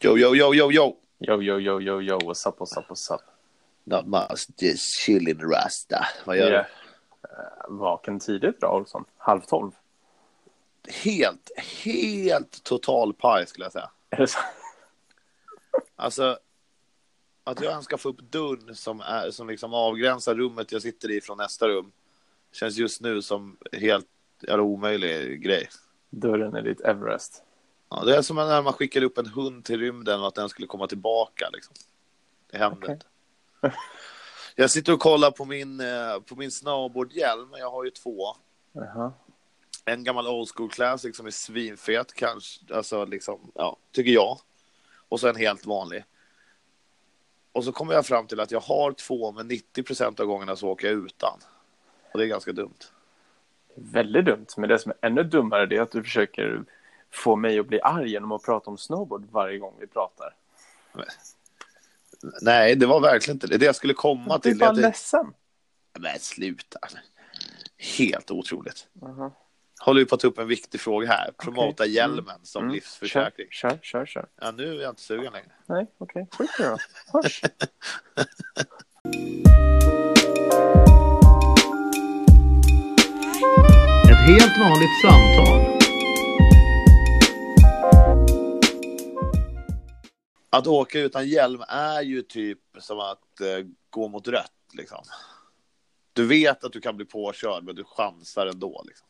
Yo, yo, yo, yo, yo. Yo, yo, yo, yo, yo, what's up, what's up, what's up? Not much, just chilling rasta. Vad gör Yeah. Eh, vaken tidigt idag, Olsson. Halv tolv. du? Helt, helt total paj skulle jag säga. Är det så? Alltså, att jag ens ska få upp dörren som, är, som liksom avgränsar rummet jag sitter i från nästa rum känns just nu som helt jävla omöjlig grej. Dörren är ditt Everest. Ja, det är som när man skickar upp en hund till rymden och att den skulle komma tillbaka. Liksom. Det händer Okej. inte. Jag sitter och kollar på min, eh, på min snowboardhjälm. Jag har ju två. Jaha. En gammal old school classic som är svinfet kanske. Alltså liksom, ja, tycker jag. Och så en helt vanlig. Och så kommer jag fram till att jag har två, men 90 procent av gångerna så åker jag utan. Och det är ganska dumt. Väldigt dumt. Men det som är ännu dummare är att du försöker få mig att bli arg genom att prata om snowboard varje gång vi pratar. Nej, det var verkligen inte det. Det jag skulle komma Du är till. bara är det... ledsen. Men sluta. Helt otroligt. Jaha. Håller ju på att ta upp en viktig fråga här. Promota Okej. hjälmen som Mm. livsförsäkring. Kör, kör, kör. Ja, nu är jag inte sugen längre. Nej, okej. Skit i det då. Hörs. Ett helt vanligt samtal. Att åka utan hjälm är ju typ som att eh, gå mot rött. Liksom. Du vet att du kan bli påkörd, men du chansar ändå. Liksom.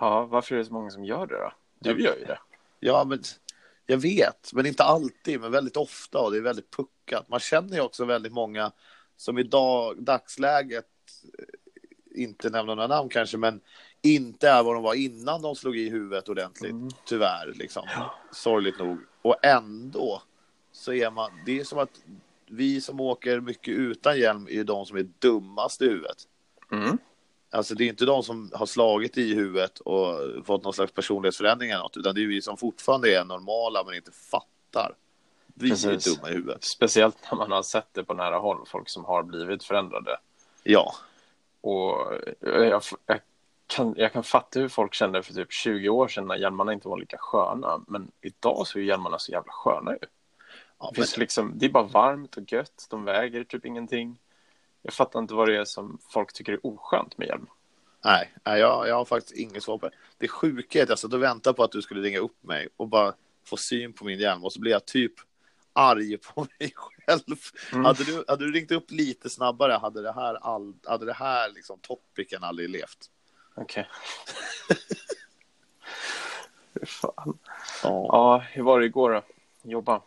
Ja, varför är det så många som gör det då? Du gör ju det. Ja, men jag vet, men inte alltid, men väldigt ofta och det är väldigt puckat. Man känner ju också väldigt många som i dag, dagsläget, eh, inte nämna några namn kanske, men inte är vad de var innan de slog i huvudet ordentligt, Mm. tyvärr, liksom. Sorgligt nog. Och ändå så är man, det är som att vi som åker mycket utan hjälm är de som är dummast i huvudet. Mm. Alltså det är inte de som har slagit i huvudet och fått någon slags personlighetsförändring eller något, utan det är vi som fortfarande är normala men inte fattar. Vi Precis. är dumma i huvudet. Speciellt när man har sett det på nära håll, folk som har blivit förändrade. Ja, Och jag, jag, kan, jag kan fatta hur folk kände för typ 20 år sedan när hjälmarna inte var lika sköna. Men idag så är hjälmarna så jävla sköna ju. Ja Det, men, liksom, det är bara varmt och gött, de väger typ ingenting. Jag fattar inte vad det är som folk tycker är oskönt med hjälm. nej, nej jag, jag har faktiskt inget svar på det. Det sjuka är att jag satt och väntade på att du skulle ringa upp mig och bara få syn på min hjälm och så blir jag typ arg på mig själv. Mm. Hade, du, hade du ringt upp lite snabbare hade det här, all, hade det här liksom, topicen aldrig levt. Okej. Fy fan. Ja. Ja, hur var det igår då? Jobba?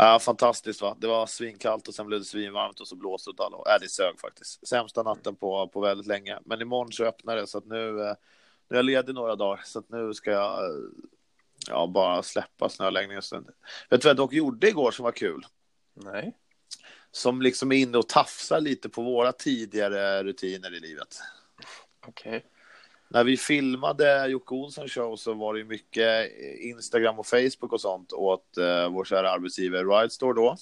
Ja, fantastiskt va. Det var svinkallt och sen blev det svinvarmt och så blåste det alla håll. äh, det sög faktiskt. Sämsta natten på, på väldigt länge. Men imorgon så öppnar det så att nu, eh, nu är jag ledig några dagar så att nu ska jag eh, ja, bara släppa snöläggningen. Vet du vad jag dock gjorde igår som var kul? Nej. Som liksom är inne och tafsar lite på våra tidigare rutiner i livet. Okej. När vi filmade Jocke Olsson show så var det mycket Instagram och Facebook och sånt åt eh, vår kära arbetsgivare Ridestore då.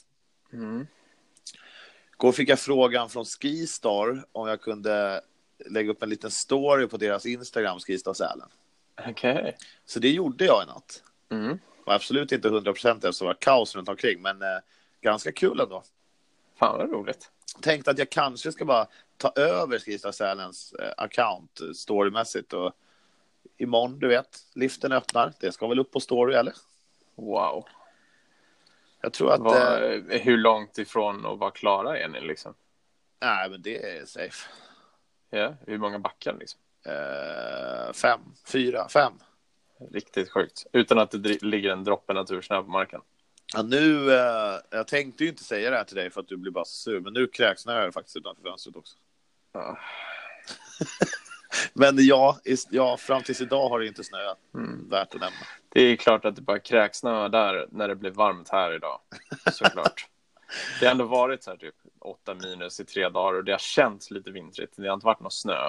Mm. Fick jag frågan från Skistar om jag kunde lägga upp en liten story på deras Instagram, Skistar Sälen. Okej. Så det gjorde jag i natt. Mm. Var absolut inte 100 procent eftersom det var kaos runt omkring, men eh, ganska kul ändå. Fan vad roligt. Tänkte att jag kanske ska bara ta över Skistar Sälens eh, account eh, storymässigt och imorgon, du vet, liften öppnar. Det ska väl upp på story, eller? Wow. Jag tror att... Vad, Eh, hur långt ifrån att vara klara är ni liksom? nej, men det är safe. Ja, hur många backar liksom? Eh, fem, fyra, fem. Riktigt sjukt. Utan att det ligger en droppe natursnö på marken. Ja, nu, eh, jag tänkte ju inte säga det här till dig för att du blir bara sur, men nu kräksnöar det faktiskt utanför fönstret också. Ja. Men ja, is, ja, fram tills idag har det inte snöat. Mm. Värt att nämna. Det är klart att det bara kräksnöar där när det blir varmt här idag. Såklart. det har ändå varit så här typ 8 minus i tre dagar och det har känts lite vintrigt. Det har inte varit någon snö.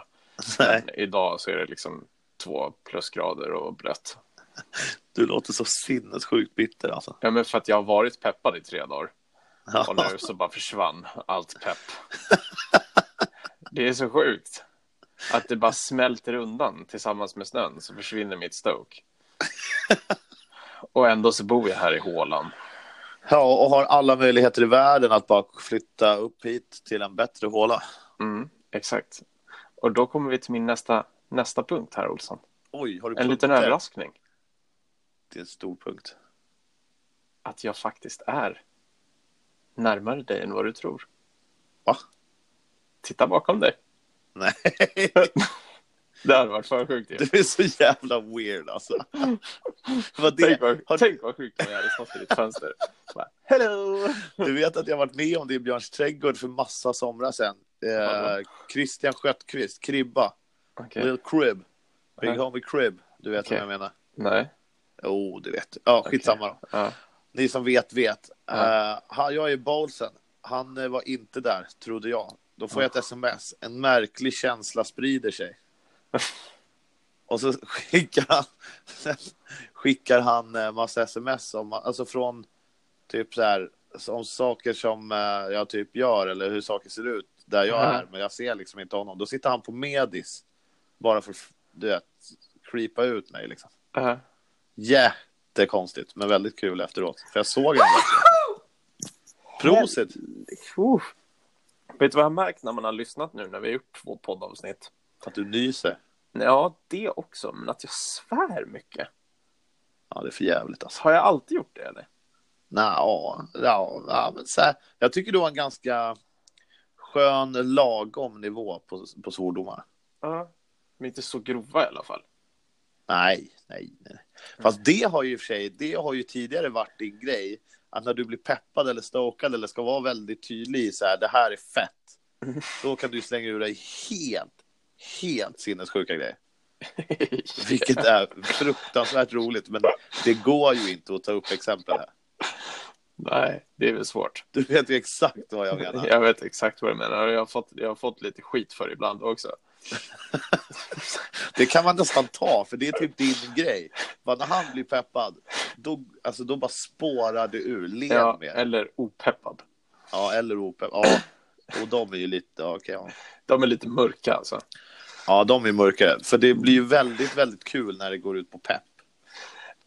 Men idag så är det liksom två plusgrader och blött. Du låter så sinnessjukt bitter alltså. Ja, men för att jag har varit peppad i tre dagar. Ja. Och nu så bara försvann allt pepp. Det är så sjukt. Att det bara smälter undan tillsammans med snön så försvinner mitt stoke. Och ändå så bor jag här i hålan. Ja, och har alla möjligheter i världen att bara flytta upp hit till en bättre håla. Mm, exakt. Och då kommer vi till min nästa, nästa punkt här, Olsson. Oj, har du En liten överraskning. Det är en stor punkt. Att jag faktiskt är närmare dig än vad du tror. Va? Titta bakom dig. Nej, Det hade varit för sjukt ju. du är så jävla weird alltså. Vad Tänk det, vad, har, tänk vad sjukt om jag hade stått i ditt fönster. Bara, Hello! du vet att jag varit med om det i Björns trädgård för massa somrar sedan. Eh? Christian Sköttqvist, Kribba, Okej. Little Crib, Big Nej. Homie Crib. Du vet Okej. vad jag menar? Nej. Jo, oh, du vet. Ja, skitsamma då. Ja. Ni som vet, vet. Ja. Han, jag är bowlsen. Han eh, var inte där, trodde jag. Då får jag ett sms. En märklig känsla sprider sig. Och så skickar han, skickar han eh, massa sms om, alltså från typ så här, om saker som jag typ gör eller hur saker ser ut där jag Ja. är, men jag ser liksom inte honom. Då sitter han på Medis bara för att, creepa ut mig liksom. Ja. Jättekonstigt, men väldigt kul efteråt. För jag såg verkligen. Prosit! Uh. Vet du vad jag har märkt när man har lyssnat nu när vi har gjort två poddavsnitt? Att du nyser. Ja, det också, men att jag svär mycket. Ja, det är för jävligt alltså. Har jag alltid gjort det eller? Nå, ja, ja, men så här, jag tycker du har en ganska skön, lagom nivå på, på svordomar. Ja. Men inte så grova i alla fall. Nej, nej, nej. Fast det har ju i och för sig, det har ju tidigare varit din grej. Att när du blir peppad eller stokad eller ska vara väldigt tydlig i så här, det här är fett. Då kan du slänga ur dig helt, helt sinnessjuka grejer. Vilket är fruktansvärt roligt, men det går ju inte att ta upp exempel här. Nej, det är väl svårt. Du vet ju exakt vad jag menar. Jag vet exakt vad du menar. Jag har fått, jag har fått lite skit för ibland också. Det kan man nästan ta, för det är typ din grej. Bara när han blir peppad, då, alltså, då bara spårar det ur. Lev Ja, mer. eller opeppad. Ja, eller opepp. Ja, och de är ju lite... Okej, ja. De är lite mörka alltså. ja, de är mörkare. För det blir ju väldigt, väldigt kul när det går ut på pepp.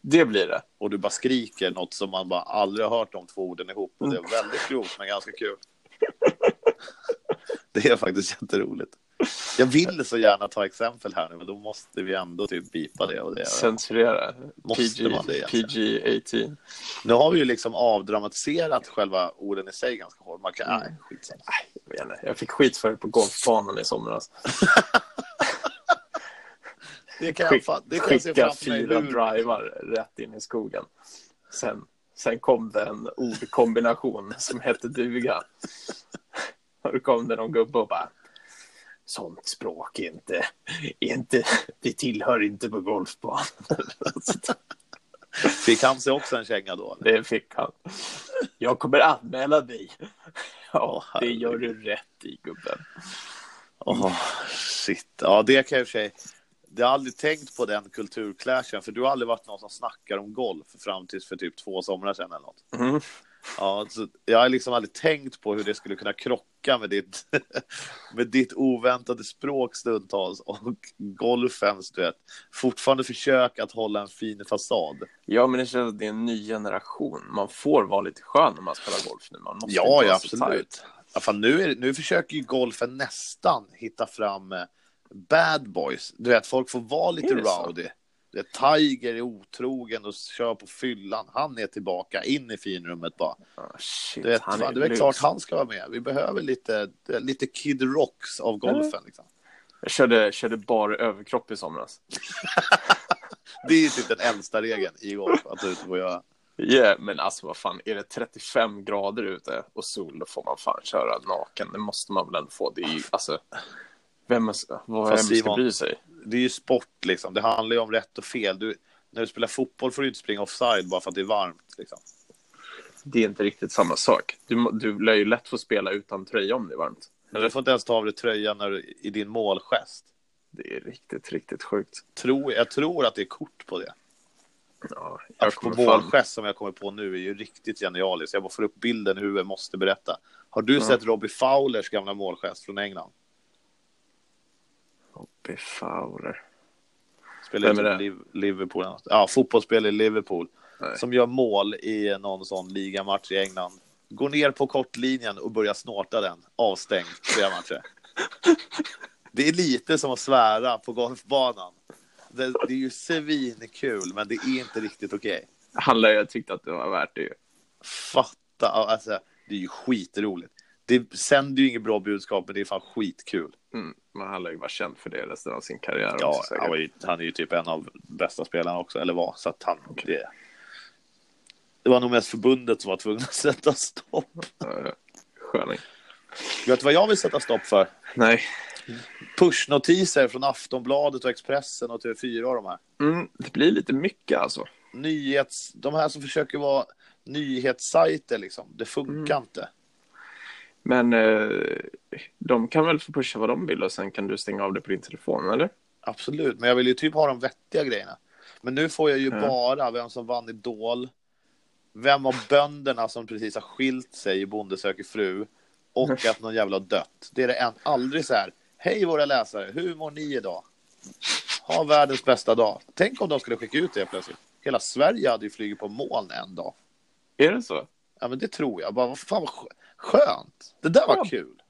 Det blir det. Och du bara skriker något som man bara aldrig har hört de två orden ihop. Och det är väldigt grovt, men ganska kul. Det är faktiskt jätteroligt. Jag vill så gärna ta exempel här nu, men då måste vi ändå typ bipa det. Och det Censurera. Måste man det egentligen? PG-18. Nu har vi ju liksom avdramatiserat själva orden i sig ganska hårt. Man kan, Mm. nej, skitsamma. Jag Jag fick skit för det på golfbanan i somras. Det kan jag, Skick, fa- det kan jag skicka fyra drivar rätt in i skogen. Sen, sen kom det en ordkombination som hette duga. Och då kom det någon gubbe och bara Sånt språk är inte, inte, det tillhör inte på golfbanan. fick han sig också en känga då? Eller? Det fick han. Jag kommer anmäla dig. Ja, det gör du rätt i gubben. Åh, shit. Ja, det kan jag i. Jag har aldrig tänkt på den kulturclashen, för du har aldrig varit någon som snackar om golf fram tills för typ två somrar sedan eller något. Mm. Ja, så jag har liksom aldrig tänkt på hur det skulle kunna krocka med ditt, med ditt oväntade språk stundtals och golfens, du vet, fortfarande försök att hålla en fin fasad. Ja, men det känns att det är en ny generation. Man får vara lite skön när man spelar golf nu. Man måste Ja, ja absolut. Ja, fan, nu, är, nu försöker ju golfen nästan hitta fram eh, bad boys. Du vet, folk får vara lite det så? Tiger är otrogen och kör på fyllan. Han är tillbaka in i finrummet bara. Ah, shit, Du vet, han fan, det är klart han ska vara med. Vi behöver lite, lite Kid Rocks av golfen. Liksom. Jag körde, körde bara överkropp i somras. Det är typ den äldsta regeln i golf att du inte får göra. Yeah, men alltså vad fan, är det 35 grader ute och sol, då får man fan köra naken. Det måste man väl ändå få. Det är ju, alltså, vem, vad, vem ska bry sig? Det är ju sport liksom. Det handlar ju om rätt och fel. Du, när du spelar fotboll får du inte springa offside bara för att det är varmt. Liksom. Det är inte riktigt samma sak. Du, du lär ju lätt få spela utan tröja om det är varmt. Men du får inte ens ta av dig tröjan när du, i din målgest. Det är riktigt, riktigt sjukt. Tror, jag tror att det är kort på det. Ja, jag målgest som jag kommer på nu är ju riktigt genialiskt. Jag bara får upp bilden i huvudet, måste berätta. Har du Ja. sett Robbie Fowlers gamla målgest från England? Bobby Fowler. Spelar Vem är i det? Liv- Liverpool. Ja, fotbollsspelare i Liverpool. Nej. som gör mål i någon sån ligamatch i England. Går ner på kortlinjen och börjar snorta den. Avstängd flera matcher. Det är lite som att svära på golfbanan. Det, det är ju svinkul, men det är inte riktigt okej. Han lär ju tyckt att det var värt det ju. Fatta, alltså, det är ju skitroligt. Det sänder ju inget bra budskap, men det är fan skitkul. Mm. Men han lär ju vara känd för det resten av sin karriär. Ja, också, han, ju, han är ju typ en av bästa spelarna också, eller var. Så att han, det, det var nog mest förbundet som var tvungna att sätta stopp. Sköning. Vet du vad jag vill sätta stopp för? Nej. Pushnotiser från Aftonbladet och Expressen och TV4 och de här. Mm, det blir lite mycket alltså. Nyhets, de här som försöker vara nyhetssajter liksom. Det funkar inte. Men eh, de kan väl få pusha vad de vill och sen kan du stänga av det på din telefon, eller? Absolut, men jag vill ju typ ha de vettiga grejerna. Men nu får jag ju Ja. bara vem som vann Idol, vem av bönderna som precis har skilt sig i Bonde söker fru och att någon jävla har dött. Det är det en, aldrig så här. Hej våra läsare, hur mår ni idag? Ha världens bästa dag. Tänk om de skulle skicka ut det plötsligt. Hela Sverige hade ju flugit på moln en dag. Är det så? Ja, men det tror jag. Bara, vad fan vad skönt. Det där var kul.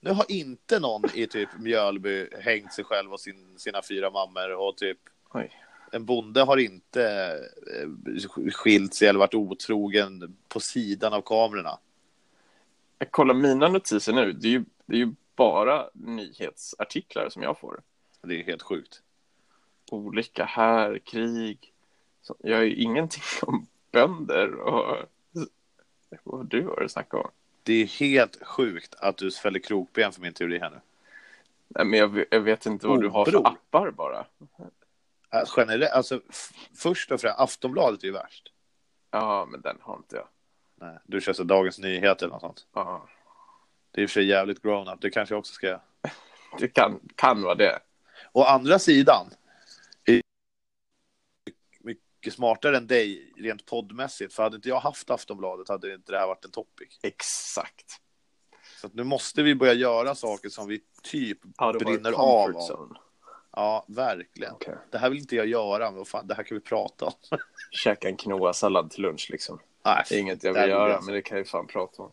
Nu har inte någon i typ Mjölby hängt sig själv och sin, sina fyra mammor och typ Oj. en bonde har inte eh, skilt sig eller varit otrogen på sidan av kamerorna. Jag kollar mina notiser nu. Det är ju, det är ju bara nyhetsartiklar som jag får. Det är helt sjukt. Olika här, krig. Jag har ju ingenting om bönder och vad du har att snacka om. Det är helt sjukt att du fäller krokben för min teori här nu. Nej, men jag, vet- jag vet inte vad du har för Obror. appar bara. Alltså, generellt, alltså, först och främst, Aftonbladet är ju värst. Ja, men den har inte jag. Nej, du kör så Dagens Nyheter eller något sånt. Ja, Det är i och för sig jävligt grown-up, det kanske jag också ska göra. det kan, kan vara det. Å andra sidan, mycket smartare än dig rent poddmässigt. För hade inte jag haft Aftonbladet hade inte det här varit en topic. Exakt. Så nu måste vi börja göra saker som vi typ our brinner av. zone. Ja, verkligen. Okej. Det här vill inte jag göra, men fan, det här kan vi prata om. Käka en quinoa-sallad till lunch liksom. Nej, Det är inget jag vill göra, men det kan jag ju fan prata om.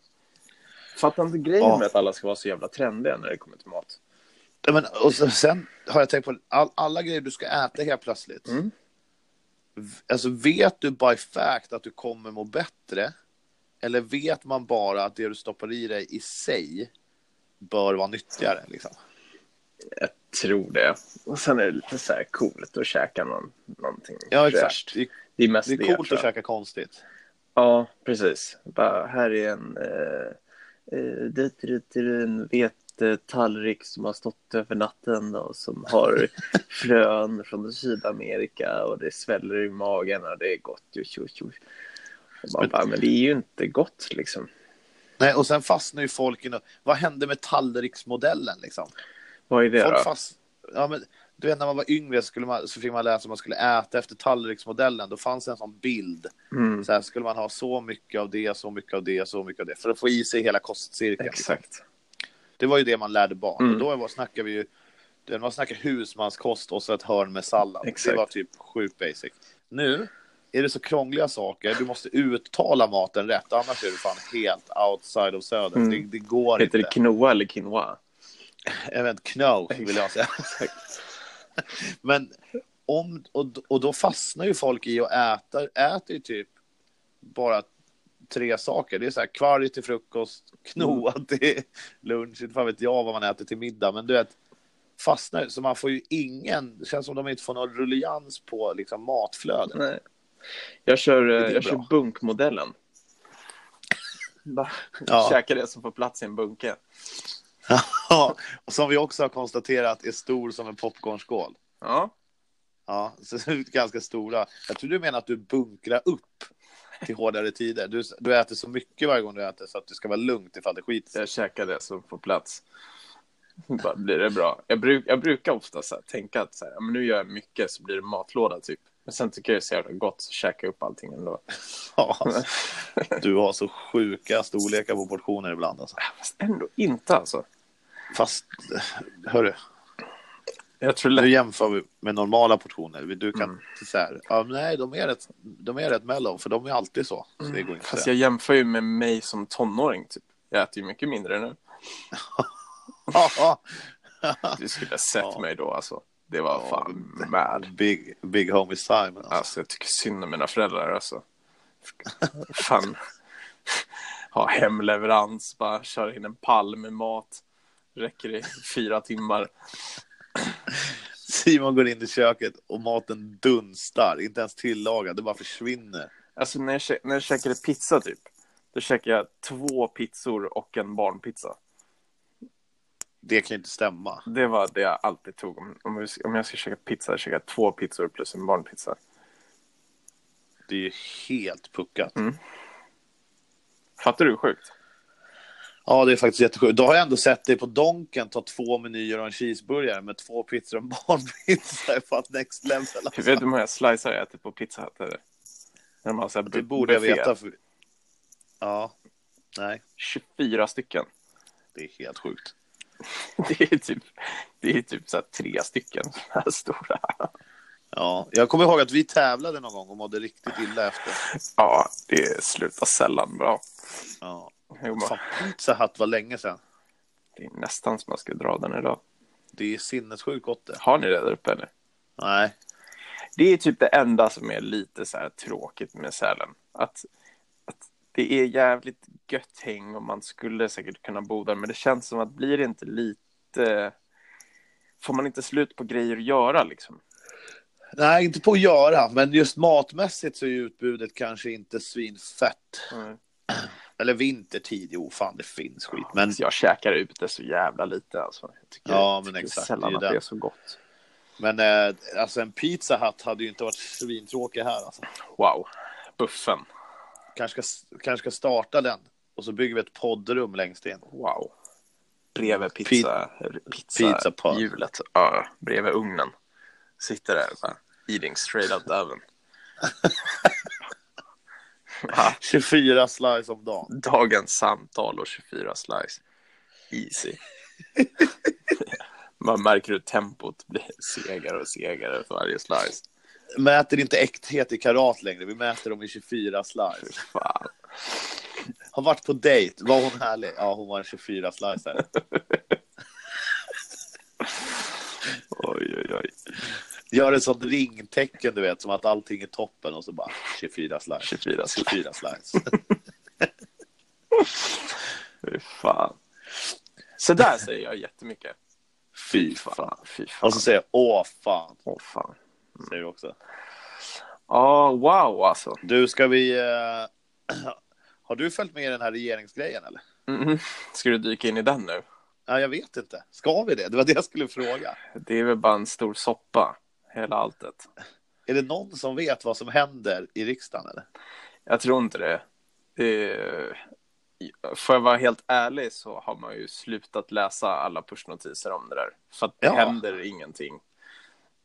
Fattar inte grejen Ja. med att alla ska vara så jävla trendiga när det kommer till mat. Ja, Men, och sen har jag tänkt på all, alla grejer du ska äta helt plötsligt. Mm. Alltså, vet du by fact att du kommer må bättre? Eller vet man bara att det du stoppar i dig i sig bör vara nyttigare? Liksom? Jag tror det. Och sen är det lite så här coolt att käka någon, någonting Ja, exakt. Det, Det är mest det det, är coolt tror att käka konstigt. Ja, precis. Bara, här är en, eh, eh, det är en vetetallrik som har stått över natten och som har frön från Sydamerika och det sväller i magen och det är gott. Jo, jo, jo. Och man bara, men det är ju inte gott liksom. Nej, och sen fastnar ju folk i något. Vad hände med tallriksmodellen? Liksom? Vad är det Folk då? fast... ja, men, du vet, när man var yngre skulle man, så fick man läsa att man skulle äta efter tallriksmodellen. Då fanns det en sån bild. Mm, Så här, skulle man ha så mycket av det, så mycket av det, så mycket av det. För att få i sig hela kostcirkeln. exakt. Det var ju det man lärde barn. Mm. Och då var, snackade vi ju... Man snackade husmanskost och så ett hörn med sallad. Exakt. Det var typ sjukt basic. Nu är det så krångliga saker. Du måste uttala maten rätt. Annars är du fan helt outside of söder. Mm. Det, det går Heter inte. det quinoa eller quinoa? Jag vet inte, kno vill jag säga. Men om, och, och då fastnar ju folk i att äta, äter ju typ bara tre saker. Det är så här kvarg till frukost, knoa Mm. till lunch, inte fan vet jag vad man äter till middag, men du vet, fastnar, så man får ju ingen, det känns som de inte får någon rullians på liksom matflödet. Nej. Jag kör, eh, jag bra. kör bunkmodellen. Bara Ja. Käka det som får plats i en bunke. Ja, och som vi också har konstaterat är stor som en popcornskål. Ja, Ja, så ganska stora. Jag tror du menar att du bunkrar upp till hårdare tider. Du, du äter så mycket varje gång du äter så att det ska vara lugnt ifall det skiter jag käkar det som får plats. Bara blir det bra. Jag, bruk, jag brukar ofta så här, tänka att så här, men nu gör jag mycket så blir det matlåda typ. Men sen tycker jag det är så jävla gott så käkar jag upp allting ändå. Ja. Du har så sjuka storlekar på portioner ibland. Alltså. Fast ändå inte alltså. Fast, hörru. Jag tror Nu jämför vi med normala portioner. Du kan Mm. så här, ja, nej, de är, rätt, de är rätt mellow, för de är alltid så. så det går inte Fast jag jämför ju med mig som tonåring. Typ. Jag äter ju mycket mindre nu. Du skulle ha sett Ja. mig då alltså. Det var Ja, fan mad. Big, big homie Simon. Alltså. Alltså jag tycker synd om mina föräldrar alltså. Fan. Ha hemleverans, bara köra in en pall med mat. Räcker i fyra timmar. Simon går in i köket och maten dunstar, inte ens tillagad, det bara försvinner. Alltså när jag, kä- när jag käkade pizza typ. Då käkade jag två pizzor och en barnpizza. Det kan ju inte stämma. Det var det jag alltid tog. Om, om, vi- om jag ska käka pizza, käkar jag två pizzor plus en barnpizza. Det är ju helt puckat. Mm. Fattar du hur sjukt? Ja, det är faktiskt jättesjukt. Då har jag ändå sett dig på Donken ta två menyer och en cheeseburgare med två pizzor och en barnpizza. Är fan next level. Alltså. vet du hur många slicer jag äter på Pizza Hut? Eller? När de har så här Det borde jag veta. För... Ja, nej, 24 stycken. det är helt sjukt. Det är typ, det är typ så tre stycken här stora. Ja, jag kommer ihåg att vi tävlade någon gång och mådde riktigt illa efter. Ja, det slutar sällan bra. Ja. Jo, men Fan, Pizza Hut var länge sedan. Det är nästan som man ska dra den idag. Det är sinnessjukt gott det. Har ni det där uppe eller? Nej, Det är typ det enda som är lite så här tråkigt med Sälen. Att, att det är jävligt gött häng och man skulle säkert kunna bo där. Men det känns som att blir det inte lite... Får man inte slut på grejer att göra liksom? nej, inte på att göra, men just matmässigt så är ju utbudet kanske inte svinfett. Eller vintertid, jo fan det finns skit. Men Så jag käkar ute så jävla lite alltså. Jag tycker, Ja, men tycker exakt, sällan det att det. är så gott. Men eh, alltså en Pizza Hut hade ju inte varit svintråkig här. Alltså. Wow. Buffen. Kanske, ska, kanske ska starta den och så bygger vi ett poddrum längst in. Wow. Bredvid pizza, pizza, Pizza hjulet. Ja, bredvid ugnen. Sitter där bara. Eating straight out the oven. Va? 24 slice om dagen. Dagens samtal och 24 slice. Easy. Man märker hur tempot blir segare och segare för varje slice. Mäter inte äkthet i karat längre, vi mäter dem i 24 slice. Fan. Har varit på dejt, var hon härlig? Ja, hon var en 24 slice. Oj, oj, oj. Gör ett sånt ringtecken, du vet, som att allting är toppen och så bara 24 slice. 24 slice. 24 slice. Fy fan. Så där säger jag jättemycket. Fy fan. Fy fan. Och så säger jag åh fan, Åh fan. säger du också. Ja, wow alltså. Du, ska vi... Eh... Har du följt med i den här regeringsgrejen eller? Mm. Ska du dyka in i den nu? Ja, jag vet inte. Ska vi det? Det var det jag skulle fråga. Det är väl bara en stor soppa, hela alltet. Är det någon som vet vad som händer i riksdagen eller? Jag tror inte det. det. Får jag vara helt ärlig så har man ju slutat läsa alla pushnotiser om det där. För att det Ja. händer ingenting.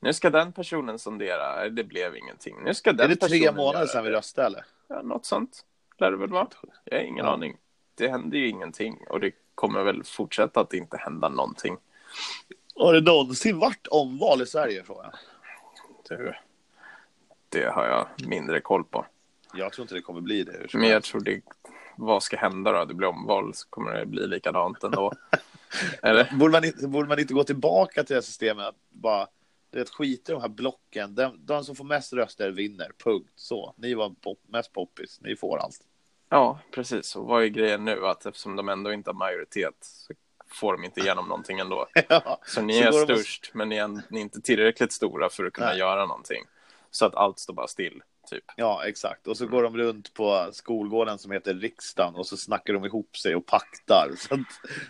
Nu ska den personen sondera, det blev ingenting. Nu ska den är det tre månader sedan vi röstade eller? Ja, något sånt lär det väl vara. Jag har ingen Ja. aning. Det händer ju ingenting och det kommer väl fortsätta att inte hända någonting. Har det någonsin varit omval i Sverige? Frågan. Du, det har jag mindre koll på. Jag tror inte det kommer bli det. Men jag tror det, vad ska hända då? Det blir omval så kommer det bli likadant ändå. Eller? Borde, man inte, borde man inte gå tillbaka till det här systemet? Att bara, du vet, skita i de här blocken. Den, de som får mest röster vinner. Punkt. Så. Ni var pop, mest poppis. Ni får allt. Ja, precis. Och vad är grejen nu? Att eftersom de ändå inte har majoritet så får de inte igenom någonting ändå. Ja. Så ni Så är går de störst, men ni är, ni är inte tillräckligt stora för att kunna Nej. göra någonting. Så att allt står bara still, typ. Ja, exakt. Och så går de runt på skolgården som heter riksdagen och så snackar de ihop sig och paktar. Att,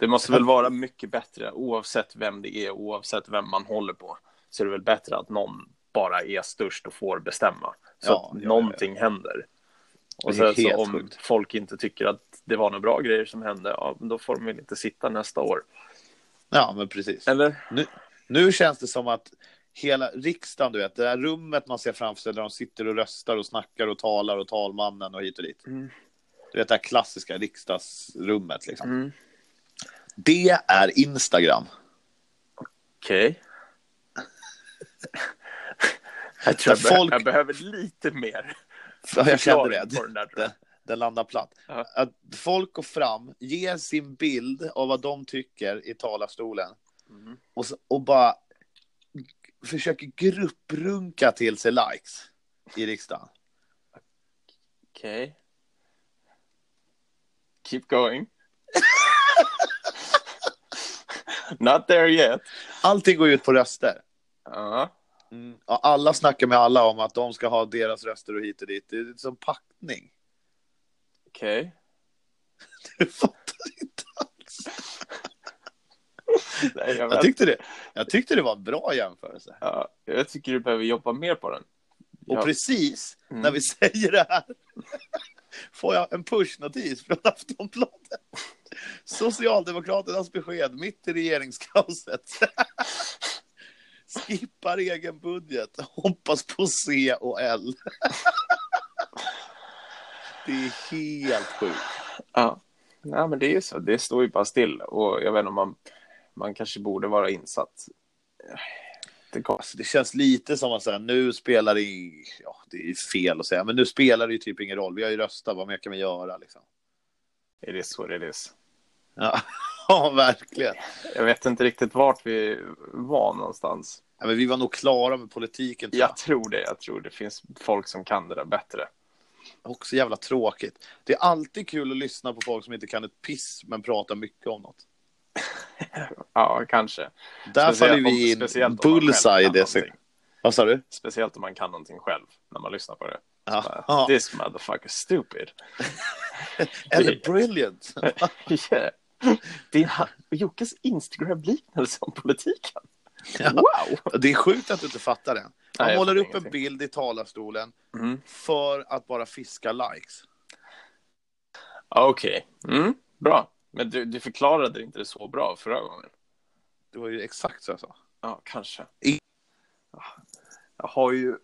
Det måste väl vara mycket bättre, oavsett vem det är, oavsett vem man håller på. Så är det väl bättre att någon bara är störst och får bestämma. Så Ja, att ja, någonting händer. Och sen så om sjukt. folk inte tycker att det var några bra grejer som hände, ja, då får de väl inte sitta nästa år. ja, men precis. Eller? Nu, nu känns det som att hela riksdagen, du vet, det där rummet man ser framför sig där de sitter och röstar och snackar och talar och talmannen och hit och dit. Mm. Du vet det här klassiska riksdagsrummet liksom. Mm. Det är Instagram. Okej. Jag, tror jag, be- folk- jag behöver lite mer jag kände det. den. Den, landar platt. Ja. Att folk går fram, ger sin bild av vad de tycker i talarstolen Mm. och, så, och bara försöker grupprunka till sig likes i riksdagen. Okej. Keep going. Not there yet. Allting går ut på röster. Ja. Mm. Ja, alla snackar med alla om att de ska ha deras röster och hit och dit. Det är som packning. Okej. Du fattar inte alls. Nej, jag, Jag tyckte, det, jag tyckte det var en bra jämförelse. Ja, jag tycker du behöver jobba mer på den. Och Ja. precis Mm. när vi säger det här får jag en pushnotis från Aftonbladet. Socialdemokraternas besked mitt i regeringskaoset. Skippar egen budget, hoppas på C och L. Det är helt sjukt. Ja. Nej, men det är ju så. Det står ju bara still. Och jag vet inte om man, man kanske borde vara insatt. Det. Alltså, det känns lite som att säga, nu spelar det, i- ja det är fel att säga, men nu spelar det ju typ ingen roll. Vi har ju röstat, vad mer kan vi göra liksom? It is what it is. Ja, ja verkligen. Jag vet inte riktigt vart vi var någonstans. Ja, men vi var nog klara med politiken. Tror jag. Jag tror det. Jag tror det finns folk som kan det där bättre. Också jävla tråkigt. Det är alltid kul att lyssna på folk som inte kan ett piss men pratar mycket om något. Ja, kanske. Där faller vi in bullseye. kan Det. någonting. Vad sa du? Speciellt om man kan någonting själv när man lyssnar på det. Ja. Bara, This motherfucker stupid. Eller brilliant. yeah. Det är Jockes Instagram-liknelse om politiken. Ja. Wow! Det är sjukt att du inte fattar det. Han Nej, målar upp en ingenting. bild i talarstolen Mm. för att bara fiska likes. Okej, mm, bra. Men du, du förklarade inte det så bra förra gången. Det var ju exakt så jag sa. Ja, kanske. I- Jag har ju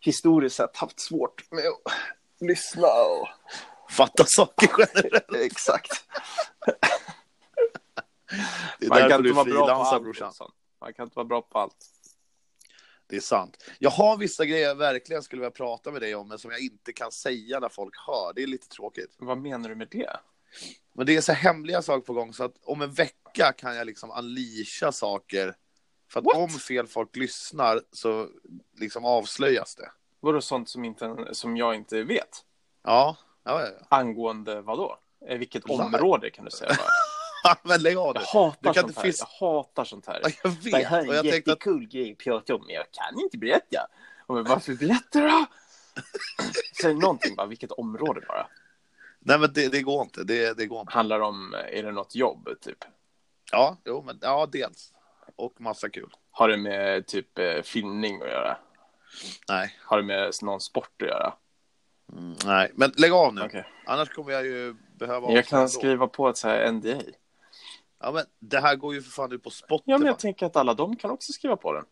historiskt sett haft svårt med att lyssna och... Fatta saker generellt. Exakt. Det är Man därför kan du frilansar brorsan. Man kan inte vara bra på allt. Det är sant. Jag har vissa grejer jag verkligen skulle vilja prata med dig om, men som jag inte kan säga när folk hör. Det är lite tråkigt. Vad menar du med det? Men det är så hemliga saker på gång, så att om en vecka kan jag liksom unleasha saker. För att What? om fel folk lyssnar så liksom avslöjas det. Vadå sånt som, inte, som jag inte vet? Ja, ja, ja. ja. Angående vad då? Eh, Vilket område kan du säga? Men lägg av Jag det. hatar Du kan sånt här. fisk- Jag hatar sånt här. Ja, Jag vet. Och jag tänkte att, jättekul grej att prata om, men jag kan inte berätta. Och jag, varför berätta då? Säg någonting bara, vilket område bara. nej men det, det går inte. Det, det går inte. Handlar om, är det något jobb typ? Ja, jo, men ja, dels. Och massa kul. Har det med typ eh, filmning att göra? Nej, Har det med någon sport att göra? mm, nej. Men lägg av nu. Okej. Annars kommer jag ju behöva Jag kan skriva på ett så här NDA. Ja, men det här går ju för fan ut på Spotify. Ja, men jag tänker att alla de kan också skriva på den.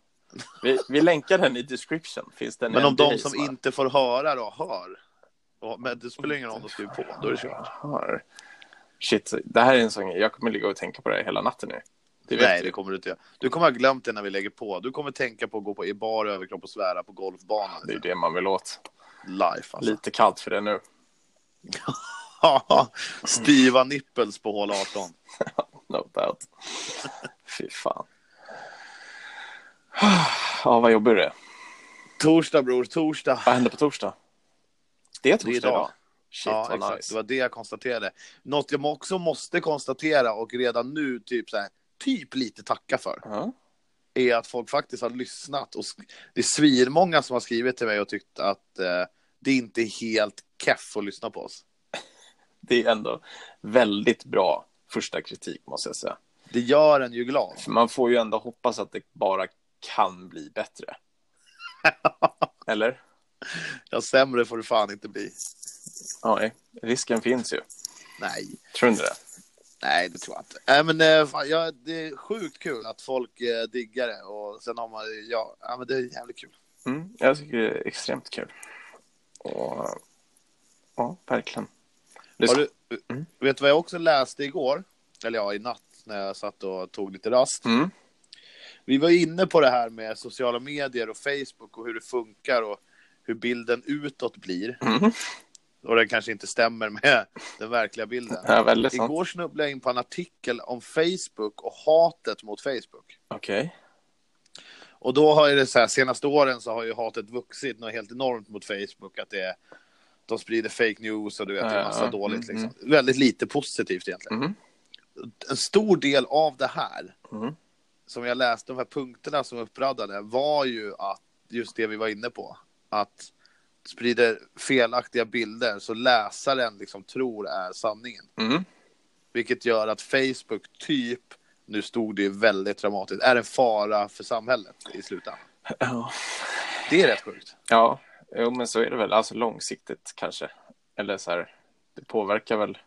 Vi, vi länkar den i description. Finns den Men om de som bara? inte får höra då hör. Men det spelar ingen roll om de skriver på. Då är det kört. Shit, det här är en sån grej. Jag kommer ligga och tänka på det här hela natten nu. Det Nej, du. det kommer du inte göra. Du kommer ha glömt det när vi lägger på. Du kommer tänka på att gå på i bar överkropp och svära på golfbanan. Det är det man vill åt. Life alltså. Lite kallt för det nu. Stiva nipples på hål 18. No doubt. Fy fan. Ja, vad jobbig du är. Torsdag bror, torsdag. Vad händer på torsdag? Det är Det är torsdag idag. idag. Shit, ja, exakt. nice. Det var det jag konstaterade. Något jag också måste konstatera och redan nu typ så här, typ lite tacka för. Ja. är att folk faktiskt har lyssnat. Och det är svinmånga som har skrivit till mig och tyckt att eh, det inte är helt keff att lyssna på oss. Det är ändå väldigt bra första kritik, måste jag säga. Det gör en ju glad. För man får ju ändå hoppas att det bara kan bli bättre. Eller? Ja, sämre får det fan inte bli. Nej. risken finns ju. Nej, Tror du inte det? nej det tror jag inte. Nej, men eh, fan, ja, det är sjukt kul att folk eh, diggar det. Och sen har man, ja, ja men det är jävligt kul. Mm, jag tycker det är extremt kul. Och, ja, verkligen. Har du, Mm. Vet du vad jag också läste igår? Eller ja, i natt när jag satt och tog lite rast. Mm. Vi var inne på det här med sociala medier och Facebook och hur det funkar och hur bilden utåt blir. Mm. Och den kanske inte stämmer med den verkliga bilden. Ja. Igår snubblade jag in på en artikel om Facebook och hatet mot Facebook. Okej. Och då har ju det så här, senaste åren så har ju hatet vuxit något helt enormt mot Facebook. Att det är, de sprider fake news och du vet, är massa dåligt. mm, Liksom. Väldigt lite positivt egentligen. Mhm. En stor del av det här, som jag läste, de här punkterna som uppradade, var ju att just det vi var inne på. Att sprider felaktiga bilder så läsaren liksom tror är sanningen. Mhm. Vilket gör att Facebook typ, nu stod det ju väldigt dramatiskt, är en fara för samhället i slutändan. Ja. Det är rätt sjukt. Ja, jo, men så är det väl. Alltså långsiktigt kanske. Eller så här, det påverkar väl.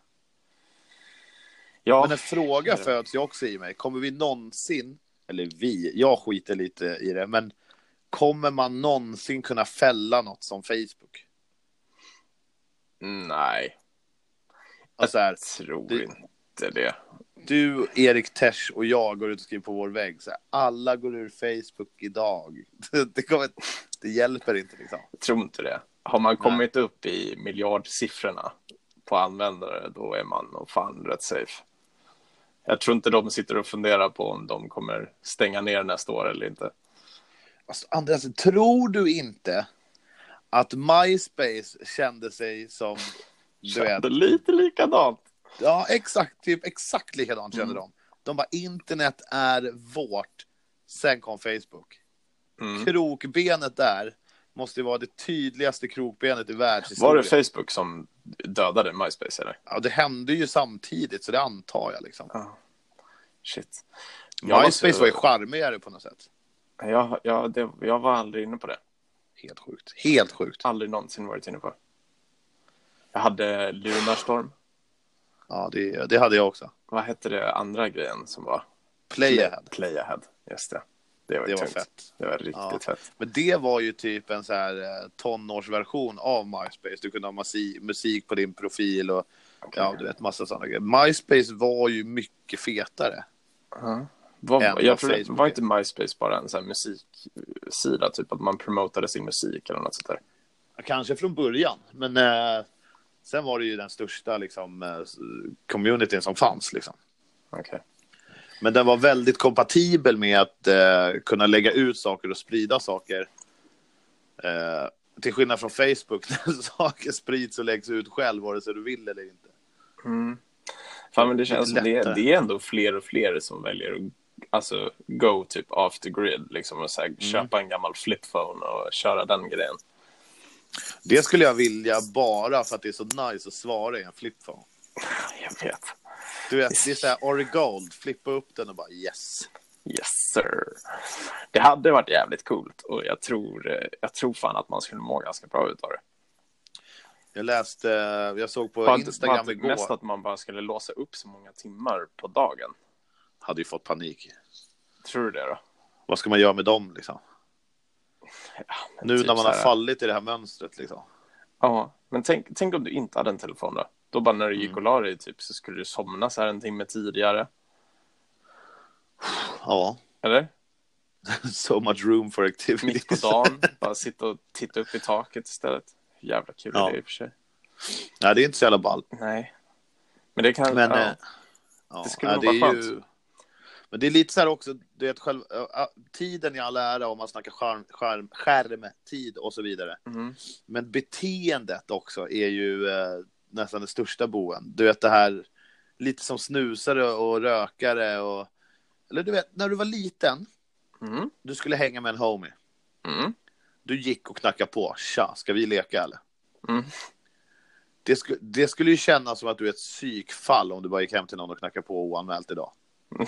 Ja, Men en fråga föds ju också i mig. Kommer vi någonsin, eller vi, jag skiter lite i det, men kommer man någonsin kunna fälla något som Facebook? nej, Alltså här, tror det- inte det. du, Erik Tesch och jag går ut och skriver på vår vägg. Så här, alla går ur Facebook idag. Det, kommer, det hjälper inte liksom. Jag tror inte det. Har man kommit upp i miljardsiffrorna på användare, då är man nog fan rätt safe. Jag tror inte de sitter och funderar på om de kommer stänga ner nästa år eller inte. Alltså, Andreas, tror du inte att MySpace kände sig som... Du vet, Kände lite likadant. Ja, exakt. Typ exakt likadant kände Mm. de. De bara, internet är vårt. Sen kom Facebook. Mm. Krokbenet där måste ju vara det tydligaste krokbenet i Var världshistorien. det Facebook som dödade MySpace eller? Ja, det hände ju samtidigt, så det antar jag. Liksom. Ja. Shit. Jag MySpace måste- var ju charmigare på något sätt. Jag, jag, det, jag var aldrig inne på det. Helt sjukt. Helt sjukt. Aldrig någonsin varit inne på. Jag hade Lunarstorm. Ja, det, det hade jag också. Vad hette det andra grejen som var? Playahead. Playahead, just det. Det var, Det var fett. Det var riktigt Ja. fett. Men det var ju typ en så här eh, tonårsversion av MySpace. Du kunde ha musik, på din profil och ja, du vet massa sådana grejer. MySpace var ju mycket fetare. Ja. Vad, Än vad jag tror, var inte MySpace bara en sån här musiksida, typ att man promotade sin musik eller något sånt där? Kanske från början, men eh, sen var det ju den största liksom, eh, communityn som fanns. Liksom. Okej. Men den var väldigt kompatibel med att eh, kunna lägga ut saker och sprida saker. Eh, till skillnad från Facebook, där saker sprids och läggs ut själv, vare sig du vill eller inte. Mm. Fan, men det känns som det, det är ändå fler och fler som väljer att alltså, go typ the grid, liksom och så Mm. här, köpa en gammal flipphone och köra den grejen. Det skulle jag vilja bara för att det är så nice att svara i en flipphone. Jag vet. Du vet, det är så här Origold, flippa upp den och bara yes. Yes sir. Det hade varit jävligt coolt och jag tror, eh, jag tror fan att man skulle må ganska bra ut av det. Jag läste, jag såg på Bara, Instagram bara, igår, Mest att man bara skulle låsa upp så många timmar på dagen. hade ju fått panik. Tror du det då? Vad ska man göra med dem liksom? Ja, Nu typ när man har fallit i det här mönstret liksom. Ja, men tänk, tänk om du inte hade en telefon då? Då bara när du Mm. gick och la dig typ så skulle du somna så här en timme tidigare. Ja, Eller? so much room for activity. Mitt på dagen, bara sitta och titta upp i taket istället. Jävla kul Ja. idé i och för sig. Nej, det är inte så jävla ball. Nej. Men det kan... Men ja. eh, ja, Det skulle ja, nog det vara är ju... Men det är lite så här också, du vet, själv, tiden i all ära om man snackar skärm, skärm, skärmtid och så vidare. Mhm. Men beteendet också är ju eh, nästan det största boen. Du vet det här, lite som snusare och rökare och... Eller du vet, när du var liten, Mm. du skulle hänga med en homie. Mm. Du gick och knackade på. Tja, ska vi leka eller? Mm. Det, sku, det skulle ju kännas som att du är ett psykfall om du bara gick hem till någon och knackade på oanmält idag.